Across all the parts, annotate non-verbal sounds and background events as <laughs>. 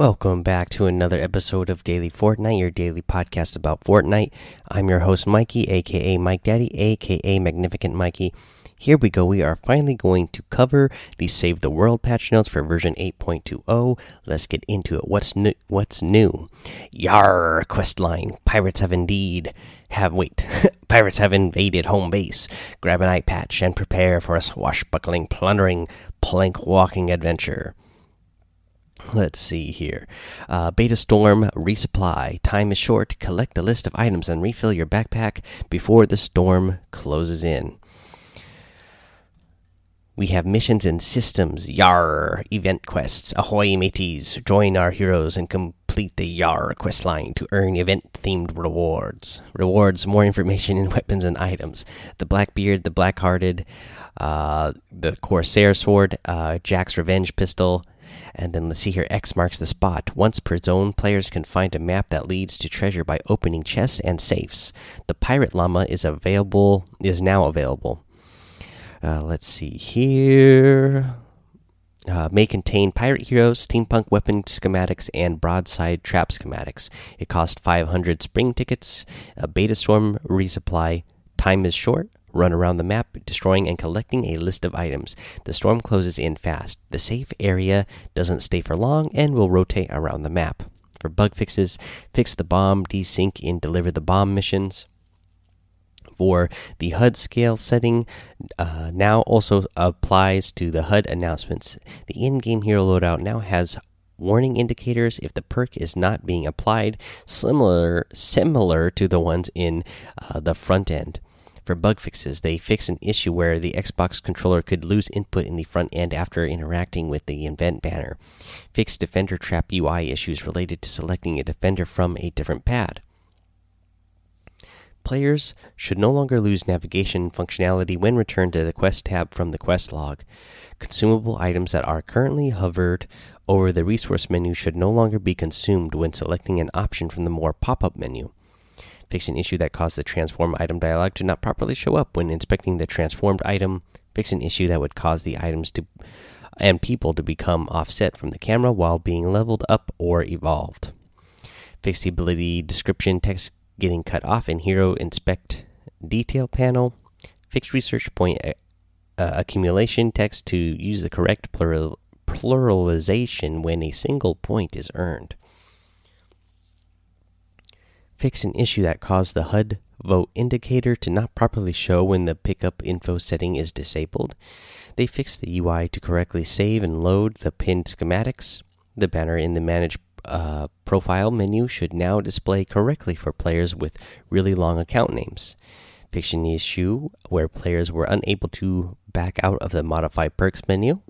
Welcome back to another episode of Daily Fortnite, your daily podcast about Fortnite. I'm your host, Mikey, aka Mike Daddy, aka Magnificent Mikey. Here we go. We are finally going to cover the Save the World patch notes for version 8.20. Let's get into it. What's new? What's new? Yar questline. Pirates have indeed have wait. <laughs> Pirates have invaded home base. Grab an eye patch and prepare for a swashbuckling, plundering, plank walking adventure. Let's see here. Uh, Beta Storm resupply. Time is short. Collect the list of items and refill your backpack before the storm closes in. We have missions and systems. Yar! Event quests. Ahoy, mateys! Join our heroes and complete the Yar quest line to earn event themed rewards. Rewards more information in <laughs> weapons and items. The Blackbeard, the Blackhearted, uh, the Corsair sword, uh, Jack's Revenge pistol, and then let's see here X marks the spot. Once per zone, players can find a map that leads to treasure by opening chests and safes. The Pirate Llama is available is now available. Uh, let's see here. Uh, may contain pirate heroes, steampunk weapon schematics, and broadside trap schematics. It costs 500 spring tickets. A beta storm resupply. Time is short. Run around the map, destroying and collecting a list of items. The storm closes in fast. The safe area doesn't stay for long and will rotate around the map. For bug fixes, fix the bomb, desync, and deliver the bomb missions. For the HUD scale setting, uh, now also applies to the HUD announcements. The in game hero loadout now has warning indicators if the perk is not being applied, similar similar to the ones in uh, the front end for bug fixes. They fix an issue where the Xbox controller could lose input in the front end after interacting with the event banner. Fix Defender Trap UI issues related to selecting a defender from a different pad. Players should no longer lose navigation functionality when returned to the quest tab from the quest log. Consumable items that are currently hovered over the resource menu should no longer be consumed when selecting an option from the more pop up menu. Fix an issue that caused the transform item dialog to not properly show up when inspecting the transformed item. Fix an issue that would cause the items to and people to become offset from the camera while being leveled up or evolved. Fix the ability description text getting cut off in hero inspect detail panel. Fix research point uh, uh, accumulation text to use the correct plural pluralization when a single point is earned fix an issue that caused the HUD vote indicator to not properly show when the pickup info setting is disabled. They fixed the UI to correctly save and load the pinned schematics. The banner in the Manage uh, Profile menu should now display correctly for players with really long account names. Fix an issue where players were unable to back out of the Modify Perks menu.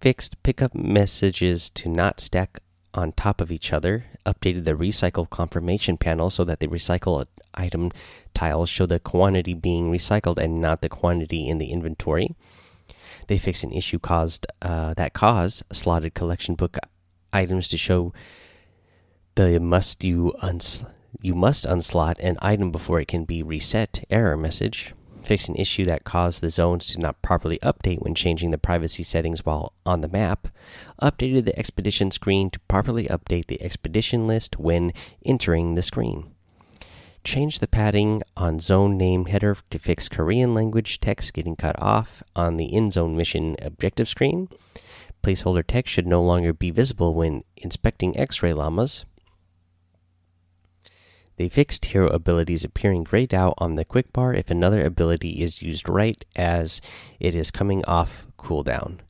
Fixed pickup messages to not stack on top of each other, updated the recycle confirmation panel so that the recycle item tiles show the quantity being recycled and not the quantity in the inventory. They fixed an issue caused uh, that caused slotted collection book items to show the must you uns you must unslot an item before it can be reset error message fixed an issue that caused the zones to not properly update when changing the privacy settings while on the map, updated the expedition screen to properly update the expedition list when entering the screen. Change the padding on zone name header to fix Korean language text getting cut off on the in zone mission objective screen. Placeholder text should no longer be visible when inspecting X ray llamas. They fixed hero abilities appearing grayed out on the quick bar if another ability is used right as it is coming off cooldown.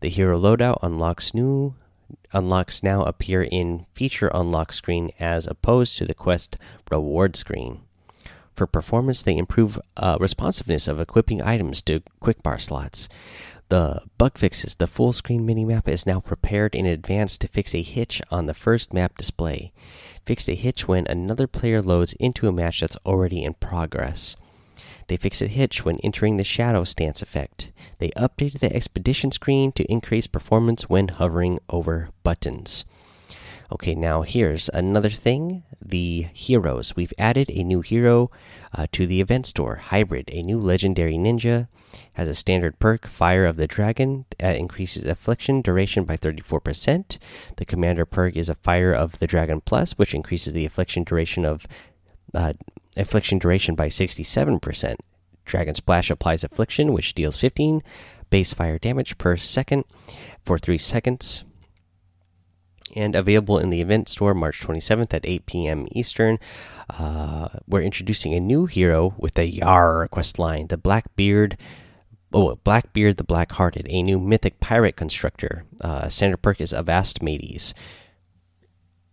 The hero loadout unlocks new unlocks now appear in feature unlock screen as opposed to the quest reward screen. For performance, they improve uh, responsiveness of equipping items to quick bar slots. The bug fixes. The full screen minimap is now prepared in advance to fix a hitch on the first map display fixed a hitch when another player loads into a match that's already in progress. They fixed a hitch when entering the shadow stance effect. They updated the expedition screen to increase performance when hovering over buttons. Okay, now here's another thing the heroes. We've added a new hero uh, to the event store Hybrid, a new legendary ninja. Has a standard perk, Fire of the Dragon, that increases affliction duration by 34%. The commander perk is a Fire of the Dragon Plus, which increases the affliction duration of uh, affliction duration by 67%. Dragon Slash applies affliction, which deals 15 base fire damage per second for 3 seconds and available in the event store March 27th at 8 p.m. Eastern. Uh, we're introducing a new hero with a Yar quest line, the Blackbeard. Oh, Blackbeard the Black-Hearted, a new mythic pirate constructor. Uh, standard perk is Avast Mates.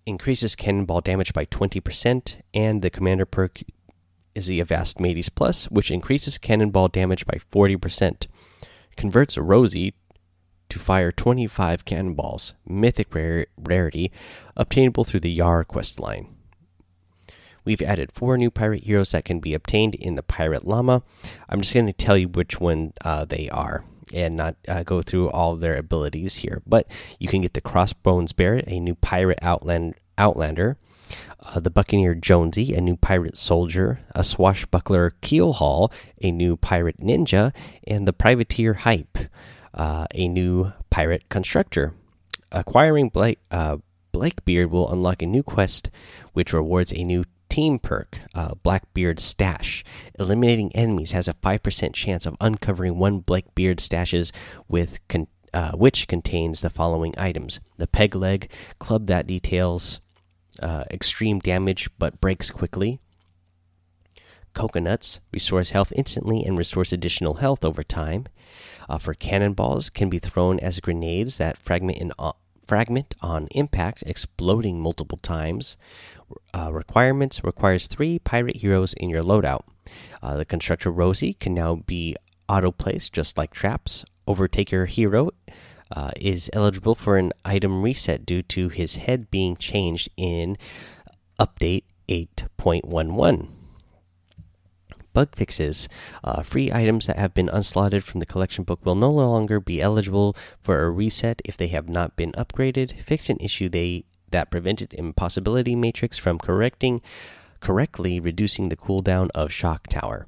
Increases cannonball damage by 20%, and the commander perk is the Avast Mates Plus, which increases cannonball damage by 40%. Converts a Rosie to fire 25 cannonballs, mythic rarity, obtainable through the Yar quest line. We've added four new pirate heroes that can be obtained in the Pirate Llama. I'm just going to tell you which one uh, they are and not uh, go through all their abilities here. But you can get the Crossbones Barrett, a new pirate outland outlander, uh, the Buccaneer Jonesy, a new pirate soldier, a swashbuckler Keelhaul, a new pirate ninja, and the privateer Hype uh, a new pirate constructor. Acquiring Blake, uh, Blakebeard will unlock a new quest which rewards a new team perk, uh, Blackbeard Stash. Eliminating enemies has a 5% chance of uncovering one Blackbeard stashes with con uh, which contains the following items the peg leg, club that details uh, extreme damage but breaks quickly. Coconuts restores health instantly and restores additional health over time uh, for cannonballs can be thrown as grenades that fragment in uh, fragment on impact, exploding multiple times. Uh, requirements requires three pirate heroes in your loadout. Uh, the constructor Rosie can now be auto placed just like traps. Overtaker hero uh, is eligible for an item reset due to his head being changed in update 8.11 bug fixes. Uh, free items that have been unslotted from the collection book will no longer be eligible for a reset if they have not been upgraded. Fix an issue they that prevented Impossibility Matrix from correcting correctly reducing the cooldown of Shock Tower.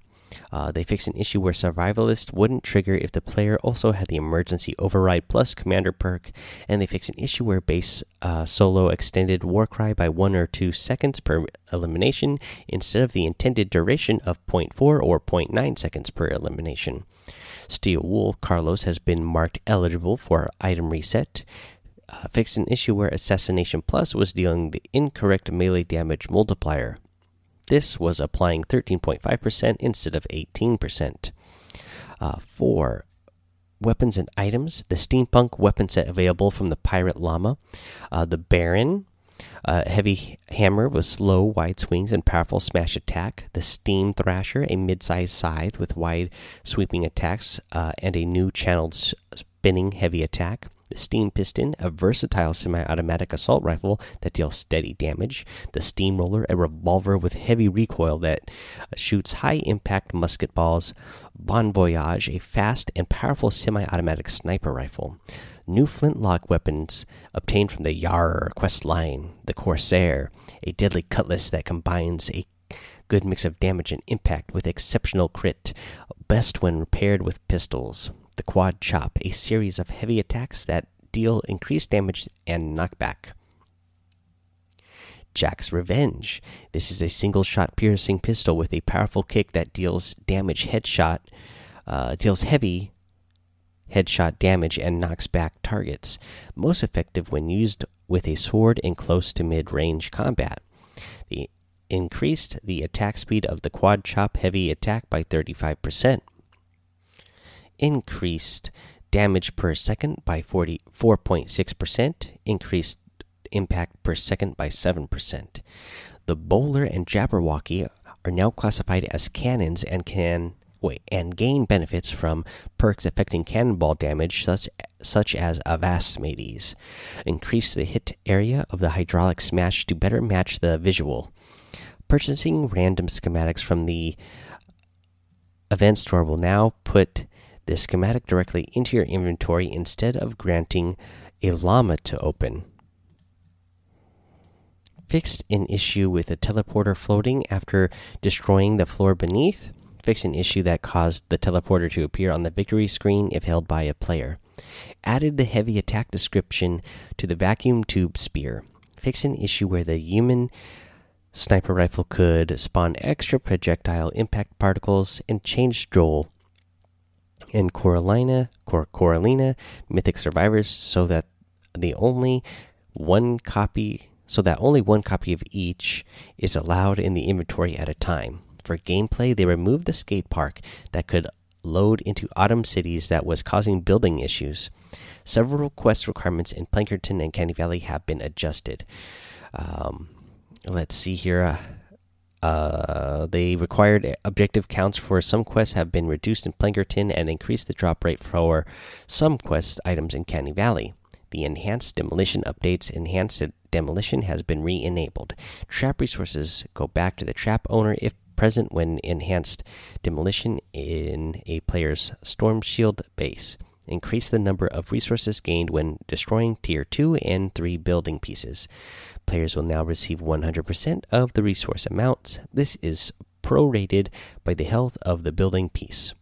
Uh, they fixed an issue where Survivalist wouldn't trigger if the player also had the Emergency Override Plus Commander perk, and they fixed an issue where base uh, solo extended Warcry by one or two seconds per elimination instead of the intended duration of 0.4 or 0.9 seconds per elimination. Steel Wool Carlos has been marked eligible for item reset. Uh, fixed an issue where Assassination Plus was dealing the incorrect melee damage multiplier. This was applying 13.5% instead of 18%. Uh, for weapons and items, the steampunk weapon set available from the Pirate Llama, uh, the Baron, a heavy hammer with slow, wide swings and powerful smash attack. The Steam Thrasher, a mid-sized scythe with wide, sweeping attacks uh, and a new channeled spinning heavy attack The steam Piston, a versatile semi automatic assault rifle that deals steady damage, the Steamroller, a revolver with heavy recoil that uh, shoots high impact musket balls, Bon Voyage, a fast and powerful semi automatic sniper rifle. New flintlock weapons obtained from the Yar quest line, the Corsair, a deadly cutlass that combines a good mix of damage and impact with exceptional crit, best when paired with pistols the Quad Chop, a series of heavy attacks that deal increased damage and knockback. Jack's Revenge. This is a single shot piercing pistol with a powerful kick that deals damage headshot, uh, deals heavy headshot damage and knocks back targets. Most effective when used with a sword in close to mid range combat. The increased the attack speed of the quad chop heavy attack by 35% increased damage per second by 44.6%, increased impact per second by 7%. The bowler and jabberwocky are now classified as cannons and can wait and gain benefits from perks affecting cannonball damage such such as Avast Mates. Increase the hit area of the hydraulic smash to better match the visual. Purchasing random schematics from the event store will now put the schematic directly into your inventory instead of granting a llama to open. fixed an issue with a teleporter floating after destroying the floor beneath. Fixed an issue that caused the teleporter to appear on the victory screen if held by a player. Added the heavy attack description to the vacuum tube spear. Fixed an issue where the human sniper rifle could spawn extra projectile impact particles and changed Joel and Coralina, Cor Coralina mythic survivors so that the only one copy so that only one copy of each is allowed in the inventory at a time. For gameplay, they removed the skate park that could load into autumn cities that was causing building issues. Several quest requirements in Plankerton and Canny Valley have been adjusted. Um, let's see here. Uh, uh, they required objective counts for some quests have been reduced in Plankerton and increased the drop rate for some quest items in Canny Valley. The enhanced demolition updates enhanced demolition has been re-enabled. Trap resources go back to the trap owner if present when enhanced demolition in a player's storm shield base. Increase the number of resources gained when destroying tier 2 and 3 building pieces. Players will now receive 100% of the resource amounts. This is prorated by the health of the building piece.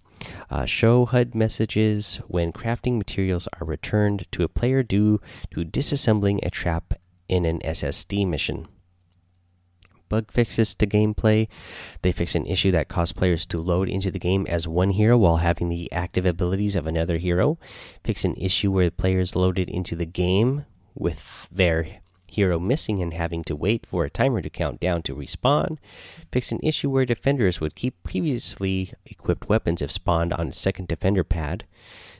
Uh, show HUD messages when crafting materials are returned to a player due to disassembling a trap in an SSD mission. Bug fixes to gameplay. They fix an issue that caused players to load into the game as one hero while having the active abilities of another hero. Fix an issue where players loaded into the game with their hero missing and having to wait for a timer to count down to respawn. Fix an issue where defenders would keep previously equipped weapons if spawned on a second defender pad.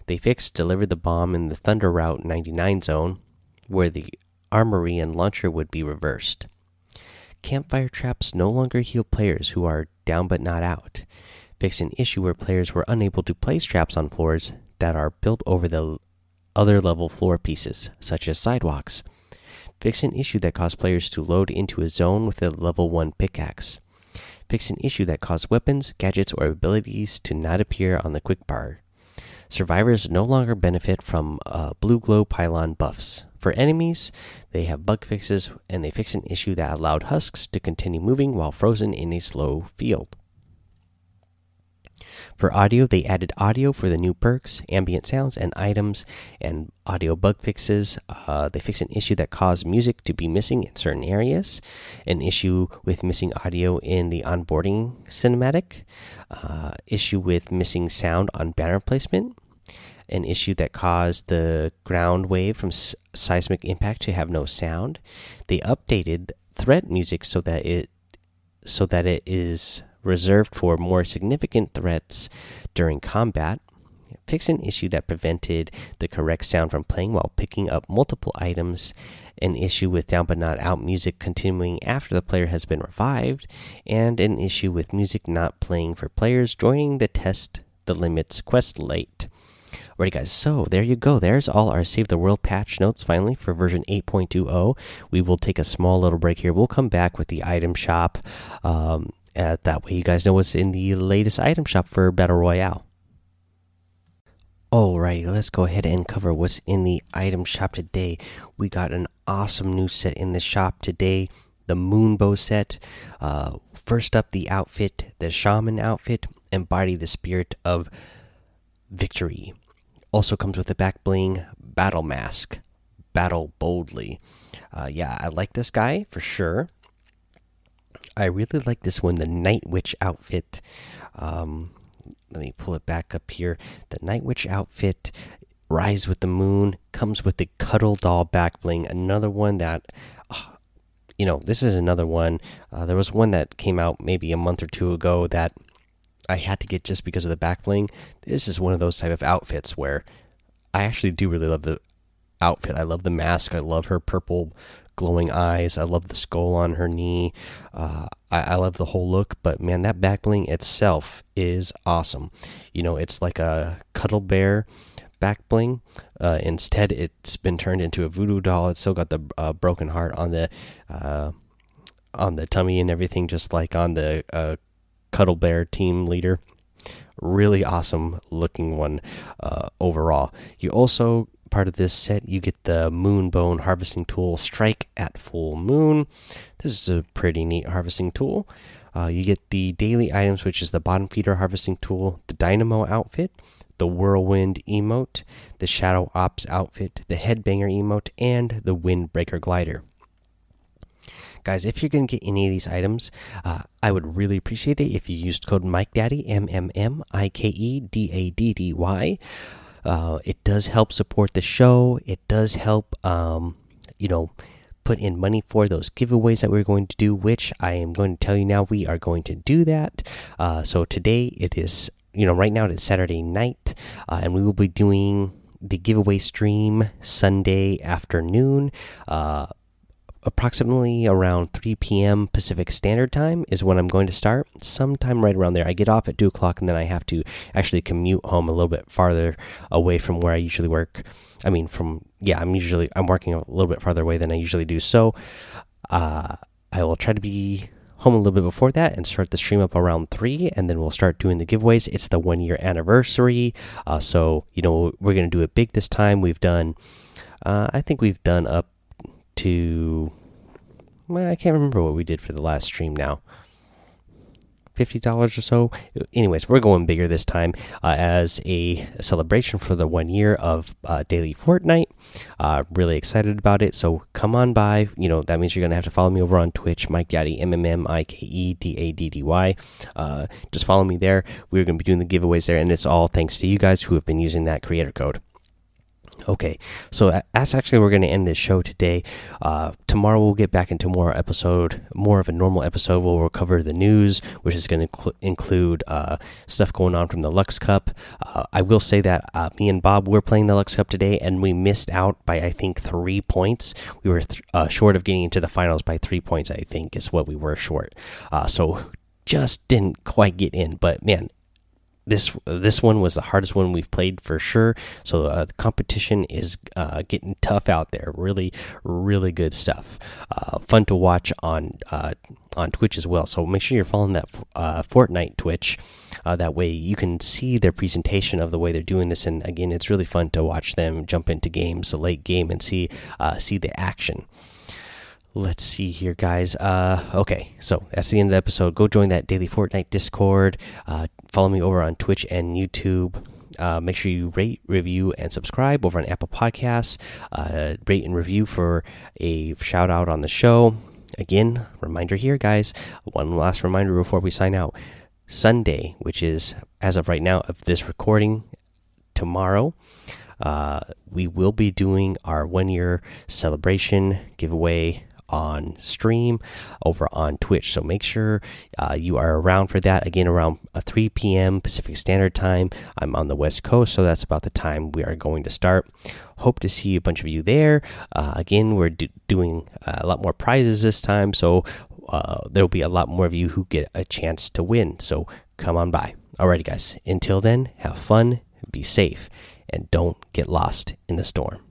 They fixed deliver the bomb in the Thunder Route 99 zone, where the armory and launcher would be reversed. Campfire traps no longer heal players who are down but not out. Fix an issue where players were unable to place traps on floors that are built over the other level floor pieces, such as sidewalks. Fix an issue that caused players to load into a zone with a level 1 pickaxe. Fix an issue that caused weapons, gadgets, or abilities to not appear on the quick bar. Survivors no longer benefit from uh, blue glow pylon buffs. For enemies, they have bug fixes and they fix an issue that allowed husks to continue moving while frozen in a slow field. For audio, they added audio for the new perks, ambient sounds, and items, and audio bug fixes. Uh, they fixed an issue that caused music to be missing in certain areas, an issue with missing audio in the onboarding cinematic, uh, issue with missing sound on banner placement, an issue that caused the ground wave from seismic impact to have no sound. They updated threat music so that it so that it is reserved for more significant threats during combat. Fix an issue that prevented the correct sound from playing while picking up multiple items. An issue with down but not out music continuing after the player has been revived. And an issue with music not playing for players joining the test the limits quest late. Alrighty, guys, so there you go. There's all our Save the World patch notes finally for version 8.20. We will take a small little break here. We'll come back with the item shop um, that way, you guys know what's in the latest item shop for Battle Royale. Alrighty, let's go ahead and cover what's in the item shop today. We got an awesome new set in the shop today the Moonbow set. Uh, first up, the outfit, the Shaman outfit, embody the spirit of victory. Also comes with a back bling battle mask, battle boldly. Uh, yeah, I like this guy for sure. I really like this one, the Night Witch outfit. Um, let me pull it back up here. The Night Witch outfit, Rise with the Moon, comes with the Cuddle Doll back bling. Another one that, uh, you know, this is another one. Uh, there was one that came out maybe a month or two ago that I had to get just because of the back bling. This is one of those type of outfits where I actually do really love the outfit. I love the mask. I love her purple glowing eyes. I love the skull on her knee. Uh, I, I, love the whole look, but man, that back bling itself is awesome. You know, it's like a cuddle bear back bling. Uh, instead, it's been turned into a voodoo doll. It's still got the uh, broken heart on the uh, on the tummy and everything, just like on the uh, cuddle bear team leader. Really awesome looking one uh, overall. You also part of this set, you get the Moon Bone Harvesting Tool Strike at Full Moon. This is a pretty neat harvesting tool. Uh, you get the daily items, which is the Bottom Feeder Harvesting Tool, the Dynamo outfit, the Whirlwind emote, the Shadow Ops outfit, the Headbanger emote, and the Windbreaker glider. Guys, if you're going to get any of these items, uh, I would really appreciate it if you used code MikeDaddy, M M M I K E D A D D Y. Uh, it does help support the show. It does help, um, you know, put in money for those giveaways that we're going to do, which I am going to tell you now we are going to do that. Uh, so today it is, you know, right now it is Saturday night, uh, and we will be doing the giveaway stream Sunday afternoon. Uh, approximately around 3 p.m. Pacific Standard Time is when I'm going to start. Sometime right around there. I get off at 2 o'clock and then I have to actually commute home a little bit farther away from where I usually work. I mean, from, yeah, I'm usually, I'm working a little bit farther away than I usually do. So, uh, I will try to be home a little bit before that and start the stream up around 3 and then we'll start doing the giveaways it's the one year anniversary uh, so you know we're gonna do it big this time we've done uh, i think we've done up to well, I can't remember what we did for the last stream now. Fifty dollars or so. Anyways, we're going bigger this time uh, as a celebration for the one year of uh, daily Fortnite. Uh, really excited about it. So come on by. You know that means you're gonna have to follow me over on Twitch, Mike Daddy, M M M I K E D A D D Y. Uh, just follow me there. We're gonna be doing the giveaways there, and it's all thanks to you guys who have been using that creator code. Okay, so that's actually we're going to end this show today. Uh, tomorrow we'll get back into more episode, more of a normal episode. Where we'll cover the news, which is going to include uh, stuff going on from the Luxe Cup. Uh, I will say that uh, me and Bob were playing the Luxe Cup today, and we missed out by I think three points. We were uh, short of getting into the finals by three points. I think is what we were short. Uh, so just didn't quite get in. But man, this this one was the hardest one we've played for sure. So uh, the competition is uh, getting tough out there. Really, really good stuff. Uh, fun to watch on uh, on Twitch as well. So make sure you're following that uh, Fortnite Twitch. Uh, that way you can see their presentation of the way they're doing this. And again, it's really fun to watch them jump into games, late game, and see see the action let's see here guys uh okay so that's the end of the episode go join that daily fortnite discord uh follow me over on twitch and youtube. Uh, make sure you rate review and subscribe over on apple podcasts. Uh, rate and review for a shout out on the show. Again reminder here guys one last reminder before we sign out. Sunday which is as of right now of this recording tomorrow uh, we will be doing our one year celebration giveaway on stream over on Twitch. So make sure uh, you are around for that. Again, around uh, 3 p.m. Pacific Standard Time. I'm on the West Coast, so that's about the time we are going to start. Hope to see a bunch of you there. Uh, again, we're do doing uh, a lot more prizes this time, so uh, there will be a lot more of you who get a chance to win. So come on by. Alrighty, guys. Until then, have fun, be safe, and don't get lost in the storm.